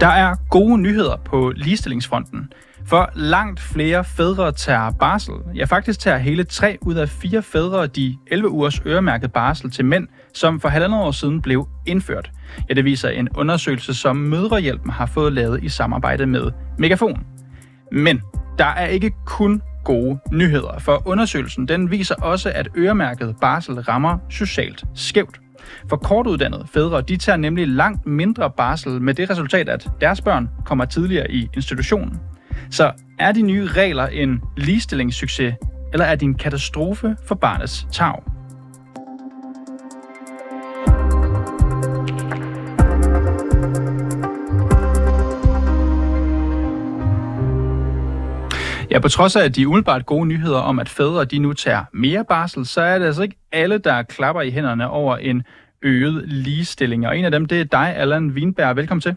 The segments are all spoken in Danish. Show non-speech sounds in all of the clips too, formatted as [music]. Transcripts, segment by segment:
Der er gode nyheder på ligestillingsfronten, for langt flere fædre tager barsel. Ja, faktisk tager hele 3 ud af 4 fædre de 11 ugers øremærket barsel til mænd, som for halvandet år siden blev indført. Ja, det viser en undersøgelse, som Mødrehjælpen har fået lavet i samarbejde med Megafon. Men der er ikke kun gode nyheder, for undersøgelsen den viser også, at øremærket barsel rammer socialt skævt. For kortuddannede fædre, de tager nemlig langt mindre barsel med det resultat, at deres børn kommer tidligere i institutionen. Så er de nye regler en ligestillingssucces, eller er de en katastrofe for barnets tag? Ja, på trods af de umiddelbart gode nyheder om, at fædre de nu tager mere barsel, så er det altså ikke alle, der klapper i hænderne over en øget ligestilling. Og en af dem, det er dig, Allan Wienberg. Velkommen til.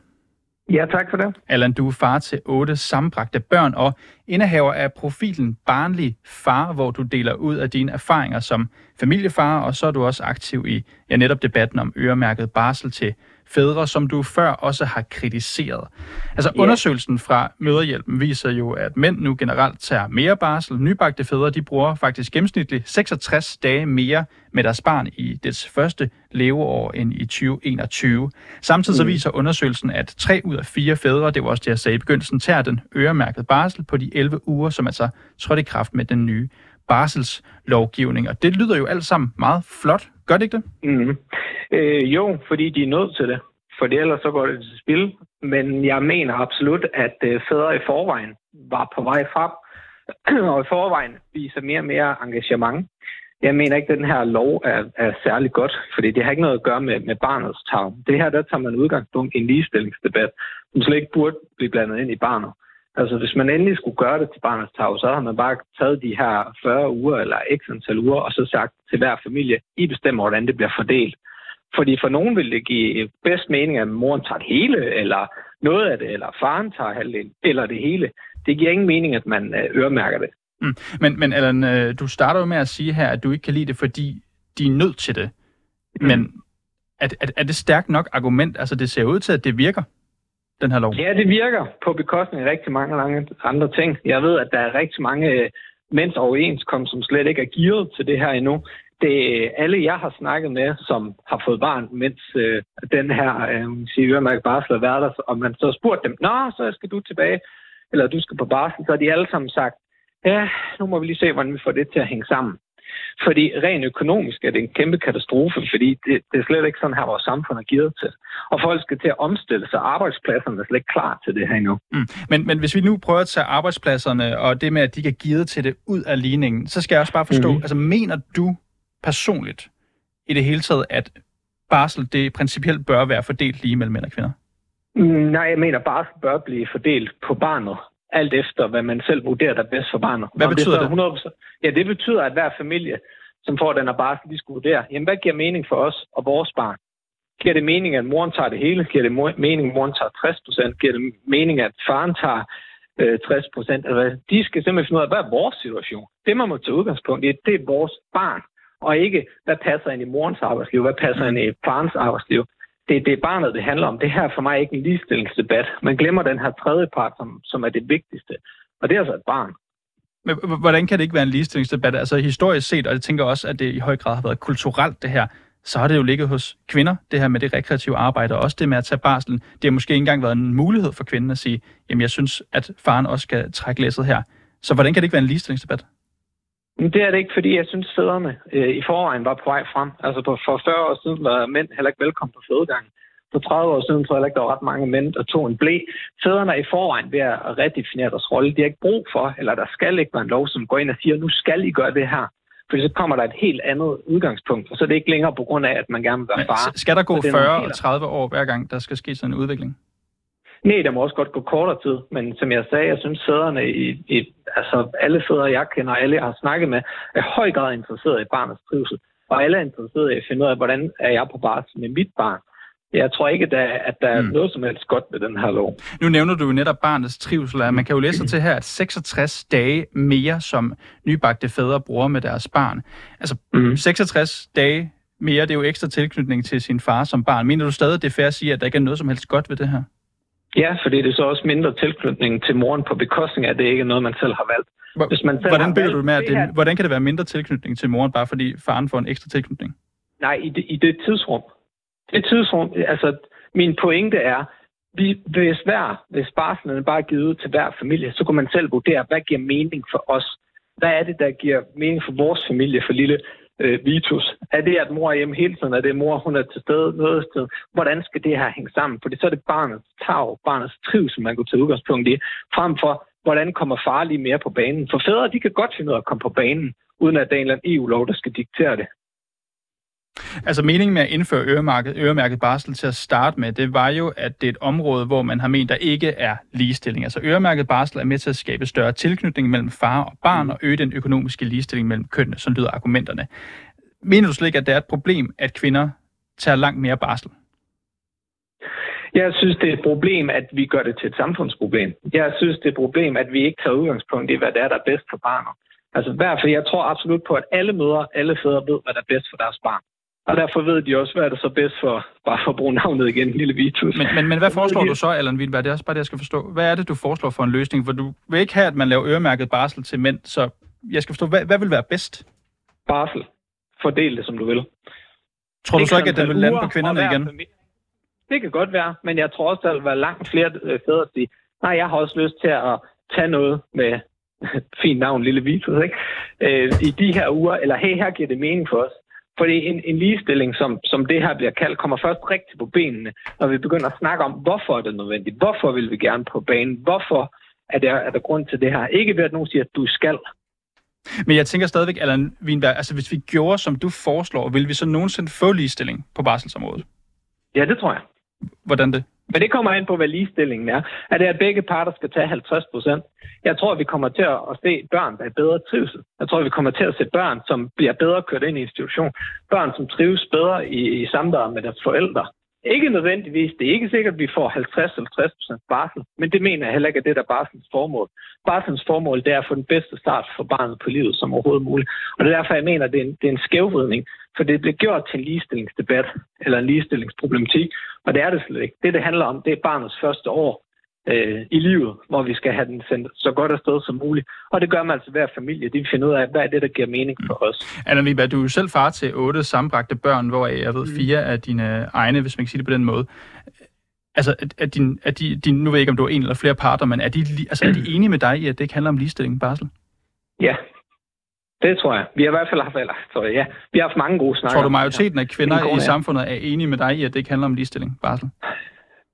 Ja, tak for det. Allan, du er far til otte sammenbragte børn og indehaver af profilen Barnlig Far, hvor du deler ud af dine erfaringer som familiefar, og så er du også aktiv i ja, netop debatten om øremærket barsel til fædre, som du før også har kritiseret. Altså yeah. undersøgelsen fra Møderhjælpen viser jo, at mænd nu generelt tager mere barsel. Nybagte fædre, de bruger faktisk gennemsnitligt 66 dage mere med deres barn i dets første leveår end i 2021. Samtidig så mm. viser undersøgelsen, at 3 ud af 4 fædre, det var også det, jeg sagde i begyndelsen, tager den øremærkede barsel på de 11 uger, som altså trådte i kraft med den nye barselslovgivning. Og det lyder jo alt sammen meget flot. Gør det ikke det? Mm. Øh, jo, fordi de er nødt til det. For ellers så går det til spil. Men jeg mener absolut, at øh, fædre i forvejen var på vej frem, [clears throat] og i forvejen viser mere og mere engagement. Jeg mener ikke, at den her lov er, er særlig godt, fordi det har ikke noget at gøre med, med barnets tag. Det her, der tager man udgangspunkt i en ligestillingsdebat, som slet ikke burde blive blandet ind i barnet. Altså, hvis man endelig skulle gøre det til barnets tag, så har man bare taget de her 40 uger eller x antal uger, og så sagt til hver familie, I bestemmer, hvordan det bliver fordelt. Fordi for nogen vil det give bedst mening, at moren tager det hele, eller noget af det, eller faren tager halvdelen, eller det hele. Det giver ingen mening, at man øh, øremærker det. Mm. Men, men Allan, øh, du starter jo med at sige her, at du ikke kan lide det, fordi de er nødt til det. Mm. Men er, er, er det stærkt nok argument? Altså, det ser ud til, at det virker, den her lov. Ja, det virker på bekostning af rigtig mange andre ting. Jeg ved, at der er rigtig mange øh, mænds overenskomst, som slet ikke er gearet til det her endnu det alle, jeg har snakket med, som har fået barn, mens øh, den her øh, siger, øremærket barsel er været der, og man så har spurgt dem, nå, så skal du tilbage, eller du skal på barsel, så har de alle sammen sagt, ja, nu må vi lige se, hvordan vi får det til at hænge sammen. Fordi rent økonomisk er det en kæmpe katastrofe, fordi det, det er slet ikke sådan her, vores samfund er givet til. Og folk skal til at omstille sig. Arbejdspladserne er slet ikke klar til det her endnu. Mm. Men, men hvis vi nu prøver at tage arbejdspladserne og det med, at de kan give til det ud af ligningen, så skal jeg også bare forstå, mm. altså mener du, personligt i det hele taget, at barsel det principielt bør være fordelt lige mellem mænd og kvinder? Mm, nej, jeg mener, barsel bør blive fordelt på barnet, alt efter hvad man selv vurderer, der er bedst for barnet. Hvad Om betyder det? 100%, ja, det betyder, at hver familie, som får den her barsel, de skal vurdere, jamen, hvad giver mening for os og vores barn? Giver det mening, at moren tager det hele? Giver det mening, at moren tager 60 procent? Giver det mening, at faren tager øh, 60 procent? Altså, de skal simpelthen finde ud af, hvad er vores situation? Det, man må tage udgangspunkt i, det er vores barn og ikke, hvad passer ind i morens arbejdsliv, hvad passer ind i farens arbejdsliv. Det, det er barnet, det handler om. Det her er for mig ikke en ligestillingsdebat. Man glemmer den her tredje part, som, som er det vigtigste. Og det er altså et barn. Men hvordan kan det ikke være en ligestillingsdebat? Altså historisk set, og jeg tænker også, at det i høj grad har været kulturelt det her, så har det jo ligget hos kvinder, det her med det rekreative arbejde, og også det med at tage barslen. Det har måske ikke engang været en mulighed for kvinden at sige, jamen jeg synes, at faren også skal trække læsset her. Så hvordan kan det ikke være en ligestillingsdebat? Det er det ikke, fordi jeg synes, fædrene øh, i forvejen var på vej frem. Altså på, for 40 år siden var mænd heller ikke velkommen på fødegangen. For 30 år siden tror jeg ikke, der var ret mange mænd, der tog en blæ. Fædrene er i forvejen ved at redefinere deres rolle. De har ikke brug for, eller der skal ikke være en lov, som går ind og siger, nu skal I gøre det her. For så kommer der et helt andet udgangspunkt, og så er det ikke længere på grund af, at man gerne vil være far. Skal der gå 40 og 30 år hver gang, der skal ske sådan en udvikling? Nej, der må også godt gå kortere tid, men som jeg sagde, jeg synes fædrene i, i altså alle fædre, jeg kender, alle jeg har snakket med, er høj grad interesseret i barnets trivsel. Og alle er interesseret i at finde ud af, hvordan er jeg på barsel med mit barn. Jeg tror ikke, at der, at der er mm. noget som helst godt med den her lov. Nu nævner du jo netop barnets trivsel. Man kan jo læse til her, at 66 dage mere, som nybagte fædre bruger med deres barn. Altså mm. 66 dage mere, det er jo ekstra tilknytning til sin far som barn. Mener du stadig, det er fair at sige, at der ikke er noget som helst godt ved det her? Ja, fordi det er så også mindre tilknytning til moren på bekostning af, at det ikke er noget, man selv har valgt. Hvis man selv hvordan bygger du med, at det, her... hvordan kan det være mindre tilknytning til moren, bare fordi faren får en ekstra tilknytning? Nej, i det, i det tidsrum. Det tidsrum, altså min pointe er, vi, hvis, hver, hvis barslen bare er givet til hver familie, så kan man selv vurdere, hvad giver mening for os. Hvad er det, der giver mening for vores familie, for lille øh, Vitus? Er det, at mor er hjemme hele tiden? Er det, mor hun er til stede noget sted? Hvordan skal det her hænge sammen? Fordi så er det barnets tag, barnets trivsel, man kunne tage udgangspunkt i, frem for, hvordan kommer far lige mere på banen. For fædre, de kan godt finde ud af at komme på banen, uden at der er en eller anden EU-lov, der skal diktere det. Altså meningen med at indføre øremærket, øremærket barsel til at starte med, det var jo, at det er et område, hvor man har ment, der ikke er ligestilling. Altså øremærket barsel er med til at skabe større tilknytning mellem far og barn og øge den økonomiske ligestilling mellem kønnene, som lyder argumenterne. Mener du slet ikke, at det er et problem, at kvinder tager langt mere barsel? Jeg synes, det er et problem, at vi gør det til et samfundsproblem. Jeg synes, det er et problem, at vi ikke tager udgangspunkt i, hvad det er, der er bedst for barnet. Altså, hvert jeg tror absolut på, at alle mødre, alle fædre ved, hvad der er bedst for deres barn. Og derfor ved de også, hvad er det så bedst for, bare for at bruge navnet igen, lille Vitus. Men, men, men hvad [laughs] foreslår du så, Allan Wienberg? Det er også bare det, jeg skal forstå. Hvad er det, du foreslår for en løsning? For du vil ikke have, at man laver øremærket barsel til mænd, så jeg skal forstå, hvad, hvad vil være bedst? Barsel. Fordel det, som du vil. Tror du så ikke, at den vil lande på kvinderne igen? Familie. Det kan godt være, men jeg tror også, der vil være langt flere øh, fædre, der siger, nej, jeg har også lyst til at tage noget med [laughs] fint navn, lille Vitus, ikke? Øh, i de her uger, eller hey, her giver det mening for os. Fordi en, en ligestilling, som, som det her bliver kaldt, kommer først rigtigt på benene, når vi begynder at snakke om, hvorfor er det nødvendigt? Hvorfor vil vi gerne på banen? Hvorfor er der, er der grund til det her? Ikke ved, at nogen siger, at du skal. Men jeg tænker stadigvæk, Allan Wienberg, altså hvis vi gjorde, som du foreslår, vil vi så nogensinde få ligestilling på barselsområdet? Ja, det tror jeg. Hvordan det? Men det kommer ind på, hvad ligestillingen er. Er det, at begge parter skal tage 50 procent? Jeg tror, vi kommer til at se børn, der er bedre trivsel. Jeg tror, vi kommer til at se børn, som bliver bedre kørt ind i institution. Børn, som trives bedre i, i samvær med deres forældre. Ikke nødvendigvis. Det er ikke sikkert, at vi får 50-50% barsel, men det mener jeg heller ikke, at det der er barsels formål. Barsels formål det er at få den bedste start for barnet på livet som overhovedet muligt. Og det er derfor, jeg mener, at det er en, det er en skævvridning, for det bliver gjort til en ligestillingsdebat eller en ligestillingsproblematik, og det er det slet ikke. Det, det handler om, det er barnets første år øh, i livet, hvor vi skal have den sendt så godt afsted som muligt. Og det gør man altså hver familie. De finder ud af, hvad er det, der giver mening for os. Anna Viba, du er jo selv far til otte sammenbragte børn, hvor jeg ved mm. fire af dine egne, hvis man kan sige det på den måde. Altså, er din, er de, din, nu ved jeg ikke, om du er en eller flere parter, men er de, altså, er de [clears throat] enige med dig i, at det ikke handler om ligestilling barsel? Ja, det tror jeg. Vi har i hvert fald haft, eller, tror jeg, ja, vi har haft mange gode snakker. Tror du, majoriteten af kvinder i samfundet er enige med dig i, at det ikke handler om ligestilling barsel?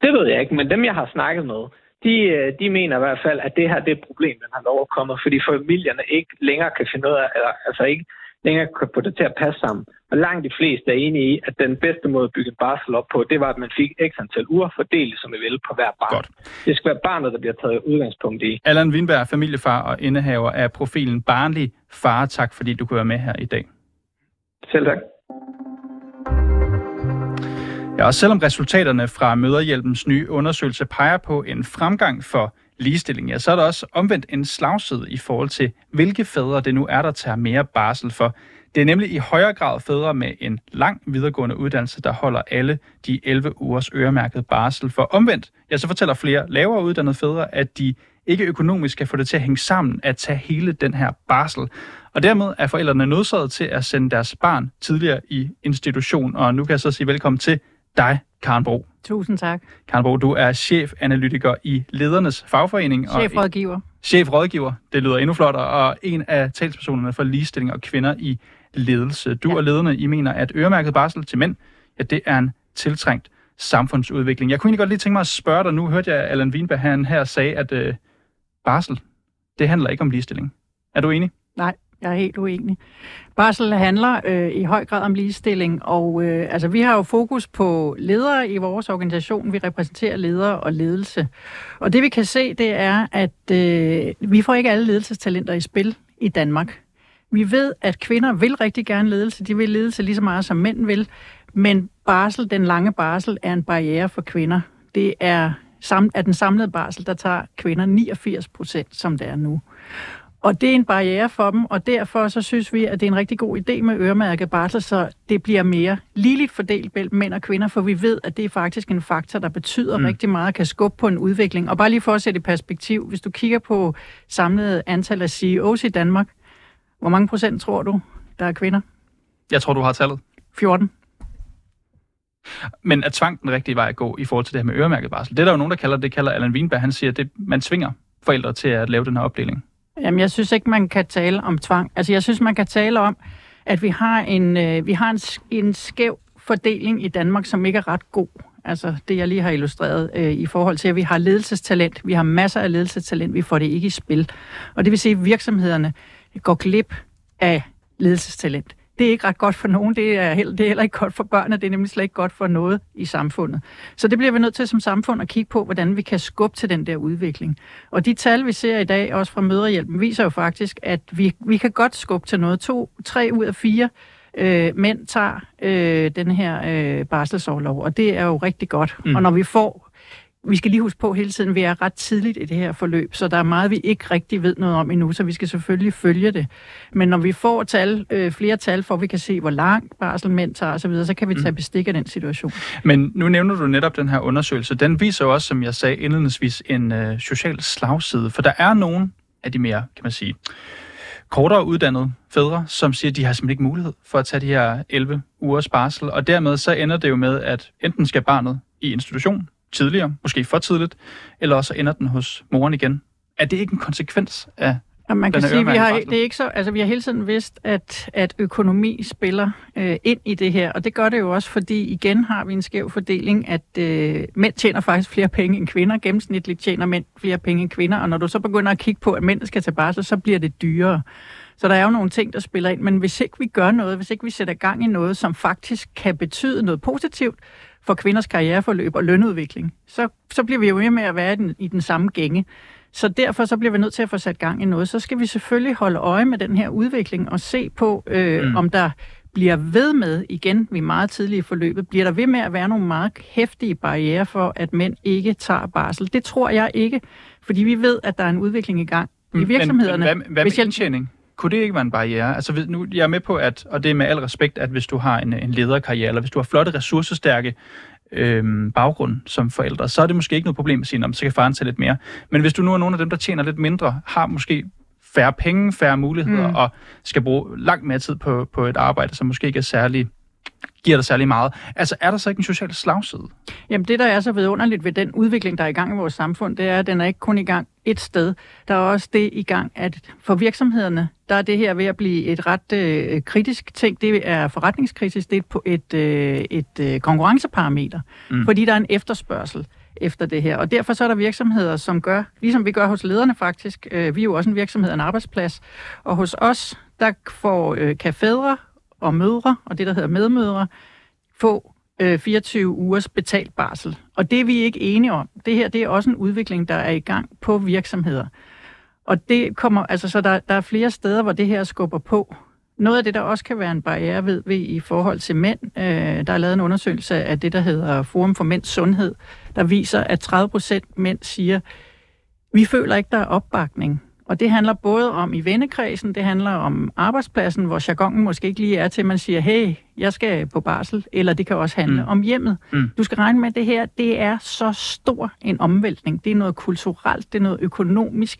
Det ved jeg ikke, men dem, jeg har snakket med, de, øh, de mener i hvert fald, at det her det er et problem, den har lov at komme, fordi familierne ikke længere kan finde ud af, eller, altså ikke længere kan få det til at passe sammen. Og langt de fleste er enige i, at den bedste måde at bygge en barsel op på, det var, at man fik x antal uger fordelt, som vi vil, på hver barn. Godt. Det skal være barnet, der bliver taget udgangspunkt i. Allan Windberg, familiefar og indehaver af profilen Barnlig Far. Tak, fordi du kunne være med her i dag. Selv tak. Ja, og selvom resultaterne fra Møderhjælpens nye undersøgelse peger på en fremgang for ligestilling, ja, så er der også omvendt en slagside i forhold til, hvilke fædre det nu er, der tager mere barsel for. Det er nemlig i højere grad fædre med en lang videregående uddannelse, der holder alle de 11 ugers øremærket barsel. For omvendt, ja, så fortæller flere lavere uddannede fædre, at de ikke økonomisk kan få det til at hænge sammen at tage hele den her barsel. Og dermed er forældrene nødsaget til at sende deres barn tidligere i institution. Og nu kan jeg så sige velkommen til dig, Karen Bro. Tusind tak. Karen Bro, du er chefanalytiker i Ledernes Fagforening. Chefrådgiver. Og chefrådgiver, det lyder endnu flottere, og en af talspersonerne for ligestilling og kvinder i ledelse. Du ja. og lederne, I mener, at øremærket barsel til mænd, ja, det er en tiltrængt samfundsudvikling. Jeg kunne egentlig godt lige tænke mig at spørge dig, nu hørte jeg Allan Wienberg han her sagde, at øh, barsel, det handler ikke om ligestilling. Er du enig? Nej, jeg er helt uenig. Barsel handler øh, i høj grad om ligestilling, og øh, altså, vi har jo fokus på ledere i vores organisation. Vi repræsenterer ledere og ledelse. Og det vi kan se, det er, at øh, vi får ikke alle ledelsestalenter i spil i Danmark. Vi ved, at kvinder vil rigtig gerne ledelse. De vil ledelse lige så meget, som mænd vil. Men barsel, den lange barsel, er en barriere for kvinder. Det er af den samlede barsel, der tager kvinder 89 procent, som det er nu. Og det er en barriere for dem, og derfor så synes vi, at det er en rigtig god idé med øremærket barsel, så det bliver mere ligeligt fordelt mellem mænd og kvinder, for vi ved, at det er faktisk en faktor, der betyder mm. rigtig meget, kan skubbe på en udvikling. Og bare lige for at sætte i perspektiv, hvis du kigger på samlet antal af CEOs i Danmark, hvor mange procent tror du, der er kvinder? Jeg tror, du har tallet. 14. Men er tvang den rigtige vej at gå i forhold til det her med øremærket barsel? Det er der jo nogen, der kalder det, kalder Allan Wienberg. Han siger, at det, man tvinger forældre til at lave den her opdeling. Jamen, jeg synes ikke, man kan tale om tvang. Altså, jeg synes, man kan tale om, at vi har en, øh, vi har en, en skæv fordeling i Danmark, som ikke er ret god. Altså det, jeg lige har illustreret øh, i forhold til, at vi har ledelsestalent. Vi har masser af ledelsestalent. Vi får det ikke i spil. Og det vil sige, at virksomhederne går glip af ledelsestalent det er ikke ret godt for nogen. Det er, heller, det er heller ikke godt for børnene. Det er nemlig slet ikke godt for noget i samfundet. Så det bliver vi nødt til som samfund at kigge på, hvordan vi kan skubbe til den der udvikling. Og de tal, vi ser i dag, også fra Møderhjælpen, viser jo faktisk, at vi, vi kan godt skubbe til noget. To, tre ud af fire øh, mænd tager øh, den her øh, barselsårlov, og det er jo rigtig godt. Mm. Og når vi får vi skal lige huske på hele tiden, at vi er ret tidligt i det her forløb, så der er meget, vi ikke rigtig ved noget om endnu, så vi skal selvfølgelig følge det. Men når vi får tal, øh, flere tal, for vi kan se, hvor langt barselmænd tager osv., så, videre, så kan vi tage mm. bestik af den situation. Men nu nævner du netop den her undersøgelse. Den viser jo også, som jeg sagde indledningsvis, en øh, social slagside, for der er nogen af de mere, kan man sige, kortere uddannede fædre, som siger, at de har simpelthen ikke mulighed for at tage de her 11 ugers barsel, og dermed så ender det jo med, at enten skal barnet i institution, tidligere, måske for tidligt, eller også ender den hos moren igen. Er det ikke en konsekvens af Ja, man kan sige, vi har, det er ikke så, altså, vi har hele tiden vidst, at, at økonomi spiller øh, ind i det her, og det gør det jo også, fordi igen har vi en skæv fordeling, at øh, mænd tjener faktisk flere penge end kvinder. Gennemsnitligt tjener mænd flere penge end kvinder, og når du så begynder at kigge på, at mænd skal tage barsel, så bliver det dyrere. Så der er jo nogle ting, der spiller ind, men hvis ikke vi gør noget, hvis ikke vi sætter gang i noget, som faktisk kan betyde noget positivt, for kvinders karriereforløb og lønudvikling, så, så bliver vi jo mere med at være i den, i den samme gænge. Så derfor så bliver vi nødt til at få sat gang i noget. Så skal vi selvfølgelig holde øje med den her udvikling og se på, øh, mm. om der bliver ved med, igen, vi er meget tidlige i forløbet, bliver der ved med at være nogle meget hæftige barriere for, at mænd ikke tager barsel. Det tror jeg ikke, fordi vi ved, at der er en udvikling i gang i virksomhederne. Men, men hvad, hvad med indtjening? Kunne det ikke være en barriere? Altså nu, jeg er med på, at, og det er med al respekt, at hvis du har en, en lederkarriere, eller hvis du har flotte, ressourcestærke øhm, baggrund som forældre, så er det måske ikke noget problem at sige, om så kan faren tage lidt mere. Men hvis du nu er nogle af dem, der tjener lidt mindre, har måske færre penge, færre muligheder, mm. og skal bruge langt mere tid på, på et arbejde, som måske ikke er særlig giver dig særlig meget. Altså, er der så ikke en social slagside? Jamen, det, der er så vidunderligt ved den udvikling, der er i gang i vores samfund, det er, at den er ikke kun i gang et sted. Der er også det i gang, at for virksomhederne, der er det her ved at blive et ret øh, kritisk ting. Det er forretningskritisk. Det er et, et, øh, et øh, konkurrenceparameter, mm. fordi der er en efterspørgsel efter det her. Og derfor så er der virksomheder, som gør, ligesom vi gør hos lederne faktisk, øh, vi er jo også en virksomhed, en arbejdsplads, og hos os, der får, øh, kan fædre og mødre, og det, der hedder medmødre, få øh, 24 ugers betalt barsel. Og det er vi ikke enige om. Det her det er også en udvikling, der er i gang på virksomheder. Og det kommer, altså, så der, der er flere steder, hvor det her skubber på. Noget af det, der også kan være en barriere ved, ved i forhold til mænd, øh, der er lavet en undersøgelse af det, der hedder Forum for Mænds Sundhed, der viser, at 30 procent mænd siger, vi føler ikke, der er opbakning og det handler både om i vennekredsen, det handler om arbejdspladsen, hvor jargonen måske ikke lige er til, at man siger, hey, jeg skal på barsel, eller det kan også handle mm. om hjemmet. Mm. Du skal regne med, at det her, det er så stor en omvæltning. Det er noget kulturelt, det er noget økonomisk,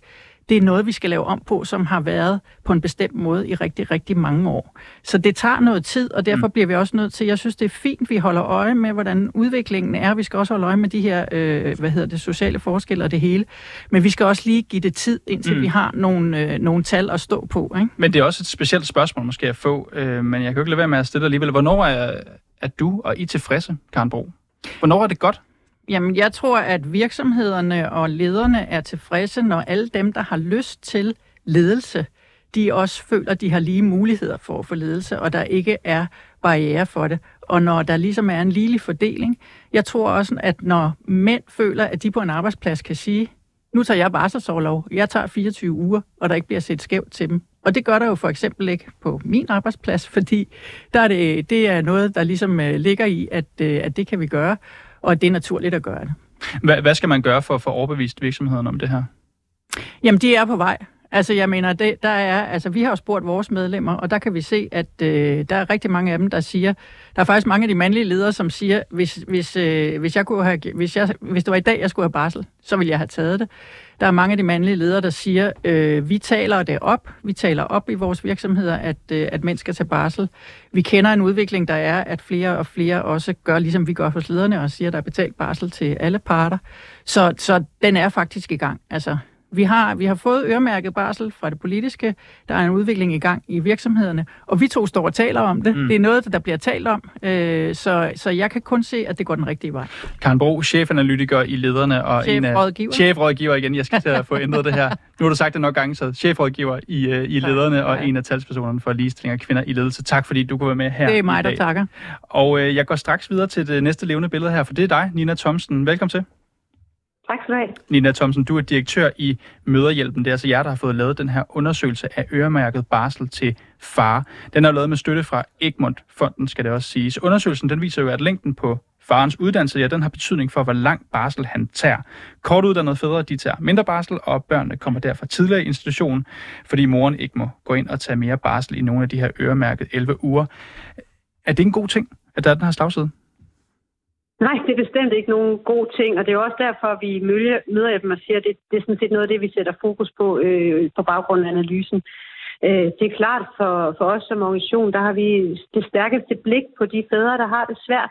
det er noget, vi skal lave om på, som har været på en bestemt måde i rigtig, rigtig mange år. Så det tager noget tid, og derfor mm. bliver vi også nødt til, jeg synes, det er fint, vi holder øje med, hvordan udviklingen er. Vi skal også holde øje med de her, øh, hvad hedder det, sociale forskelle og det hele. Men vi skal også lige give det tid, indtil mm. vi har nogle, øh, nogle tal at stå på. Ikke? Men det er også et specielt spørgsmål, måske at få, øh, men jeg kan jo ikke lade være med at stille alligevel. Hvornår er, er du og I tilfredse, Karen Bro? Hvornår er det godt? Jamen, jeg tror, at virksomhederne og lederne er tilfredse, når alle dem, der har lyst til ledelse, de også føler, at de har lige muligheder for at få ledelse, og der ikke er barriere for det. Og når der ligesom er en ligelig fordeling. Jeg tror også, at når mænd føler, at de på en arbejdsplads kan sige, nu tager jeg barselsårlov, jeg tager 24 uger, og der ikke bliver set skævt til dem. Og det gør der jo for eksempel ikke på min arbejdsplads, fordi der er det, det er noget, der ligesom øh, ligger i, at, øh, at det kan vi gøre og det er naturligt at gøre det. Hvad, hvad skal man gøre for at få overbevist virksomheden om det her? Jamen, de er på vej. Altså, jeg mener, det, der er, altså, vi har jo spurgt vores medlemmer, og der kan vi se, at øh, der er rigtig mange af dem, der siger, der er faktisk mange af de mandlige ledere, som siger, hvis, hvis, øh, hvis, jeg kunne have, hvis, jeg, hvis det var i dag, jeg skulle have barsel, så ville jeg have taget det. Der er mange af de mandlige ledere, der siger, øh, vi taler det op, vi taler op i vores virksomheder, at, øh, at mænd skal tage barsel. Vi kender en udvikling, der er, at flere og flere også gør, ligesom vi gør hos lederne, og siger, at der er betalt barsel til alle parter. Så, så den er faktisk i gang. Altså, vi har, vi har fået øremærket barsel fra det politiske. Der er en udvikling i gang i virksomhederne. Og vi to står og taler om det. Mm. Det er noget, der bliver talt om. Øh, så, så jeg kan kun se, at det går den rigtige vej. Karen Bro, chefanalytiker i lederne. Og chefrådgiver. En af, chefrådgiver igen. Jeg skal til at få [laughs] ændret det her. Nu har du sagt det nok gange, så chefrådgiver i, uh, i lederne og en af talspersonerne for ligestilling af kvinder i ledelse. Tak fordi du kunne være med her Det er mig, der takker. Og uh, jeg går straks videre til det næste levende billede her, for det er dig, Nina Thomsen. Velkommen til. Tak skal du have. Nina Thomsen, du er direktør i Møderhjælpen. Det er altså jer, der har fået lavet den her undersøgelse af øremærket barsel til far. Den er lavet med støtte fra Egmont-fonden, skal det også siges. Undersøgelsen den viser jo, at længden på farens uddannelse, ja, den har betydning for, hvor lang barsel han tager. Kortuddannede fædre, de tager mindre barsel, og børnene kommer derfor tidligere i institutionen, fordi moren ikke må gå ind og tage mere barsel i nogle af de her øremærket 11 uger. Er det en god ting, at der er den her slagside? Nej, det er bestemt ikke nogen god ting, og det er også derfor, vi møder dem og siger, at det, det er sådan set noget af det, vi sætter fokus på øh, på baggrund af analysen. Øh, det er klart for, for os som organisation, der har vi det stærkeste blik på de fædre, der har det svært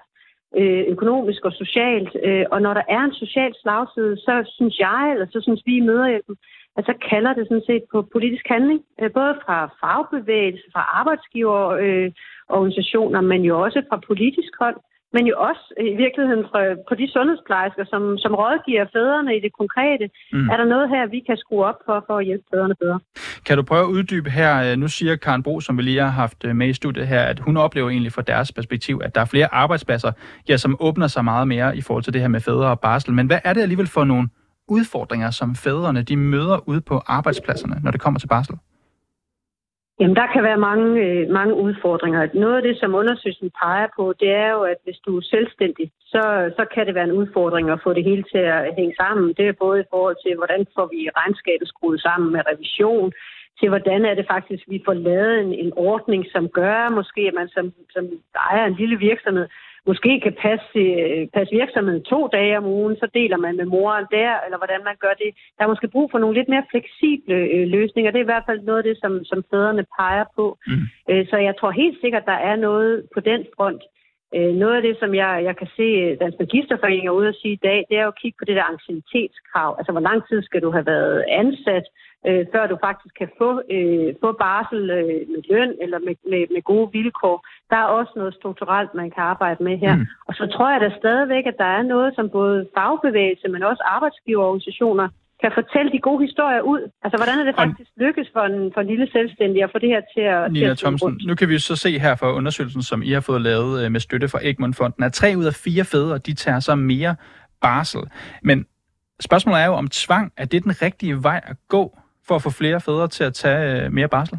øh, økonomisk og socialt. Øh, og når der er en social slagside, så synes jeg, eller så synes vi i Møderhjælpen, at så kalder det sådan set på politisk handling, øh, både fra fagbevægelse, fra arbejdsgiverorganisationer, øh, men jo også fra politisk hold men jo også i virkeligheden fra, på de sundhedsplejersker, som, som rådgiver fædrene i det konkrete. Mm. Er der noget her, vi kan skrue op for, for at hjælpe fædrene bedre? Kan du prøve at uddybe her, øh, nu siger Karen Bro, som vi lige har haft øh, med i studiet her, at hun oplever egentlig fra deres perspektiv, at der er flere arbejdspladser, ja, som åbner sig meget mere i forhold til det her med fædre og barsel. Men hvad er det alligevel for nogle udfordringer, som fædrene de møder ude på arbejdspladserne, når det kommer til barsel? Jamen, der kan være mange, øh, mange udfordringer. Noget af det, som undersøgelsen peger på, det er jo, at hvis du er selvstændig, så, så kan det være en udfordring at få det hele til at hænge sammen. Det er både i forhold til, hvordan får vi regnskabet skruet sammen med revision, til hvordan er det faktisk, vi får lavet en, en ordning, som gør måske, at man som, som ejer en lille virksomhed måske kan passe, øh, passe virksomheden to dage om ugen, så deler man med moren der, eller hvordan man gør det. Der er måske brug for nogle lidt mere fleksible øh, løsninger. Det er i hvert fald noget af det, som, som fædrene peger på. Mm. Øh, så jeg tror helt sikkert, der er noget på den front. Øh, noget af det, som jeg, jeg kan se øh, Dansk Magisterforening er ude at sige i dag, det er jo at kigge på det der ancienitetskrav. Altså, hvor lang tid skal du have været ansat, øh, før du faktisk kan få, øh, få barsel øh, med løn eller med, med, med gode vilkår. Der er også noget strukturelt, man kan arbejde med her. Mm. Og så tror jeg da stadigvæk, at der er noget, som både fagbevægelse, men også arbejdsgiverorganisationer kan fortælle de gode historier ud. Altså, hvordan er det faktisk lykkes for en, for en lille selvstændig at få det her til at... Nina til Thomsen, nu kan vi så se her fra undersøgelsen, som I har fået lavet øh, med støtte fra Egmont-fonden, at tre ud af fire fædre, de tager så mere barsel. Men spørgsmålet er jo, om tvang, er det den rigtige vej at gå for at få flere fædre til at tage øh, mere barsel?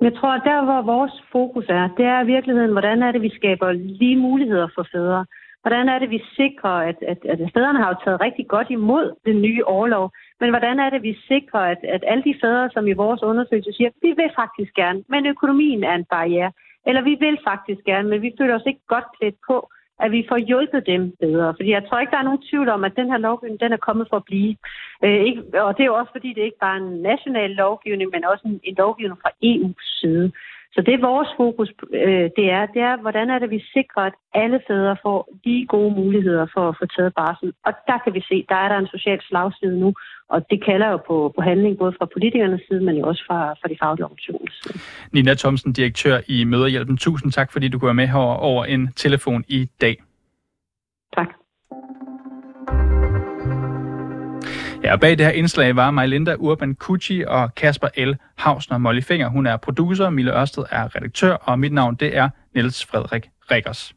Jeg tror, at der, hvor vores fokus er, det er i virkeligheden, hvordan er det, vi skaber lige muligheder for fædre. Hvordan er det, vi sikrer, at, at, at fædrene har jo taget rigtig godt imod den nye overlov, men hvordan er det, vi sikrer, at, at alle de fædre, som i vores undersøgelse siger, vi vil faktisk gerne, men økonomien er en barriere, eller vi vil faktisk gerne, men vi føler os ikke godt klædt på, at vi får hjulpet dem bedre. Fordi jeg tror ikke, der er nogen tvivl om, at den her lovgivning, den er kommet for at blive. Øh, ikke, og det er jo også, fordi det ikke bare er en national lovgivning, men også en, en lovgivning fra EU's side. Så det er vores fokus, øh, det er, det er, hvordan er det, vi sikrer, at alle fædre får de gode muligheder for at få taget barsel. Og der kan vi se, der er der en social slagside nu, og det kalder jo på, på handling både fra politikernes side, men jo også fra, fra de faglige organisationers side. Nina Thomsen, direktør i Møderhjælpen. Tusind tak, fordi du kunne være med her over en telefon i dag. Tak. Ja, og bag det her indslag var Majlinda Urban Kucci og Kasper L. Hausner Molly Finger. Hun er producer, Mille Ørsted er redaktør, og mit navn det er Niels Frederik Rikkers.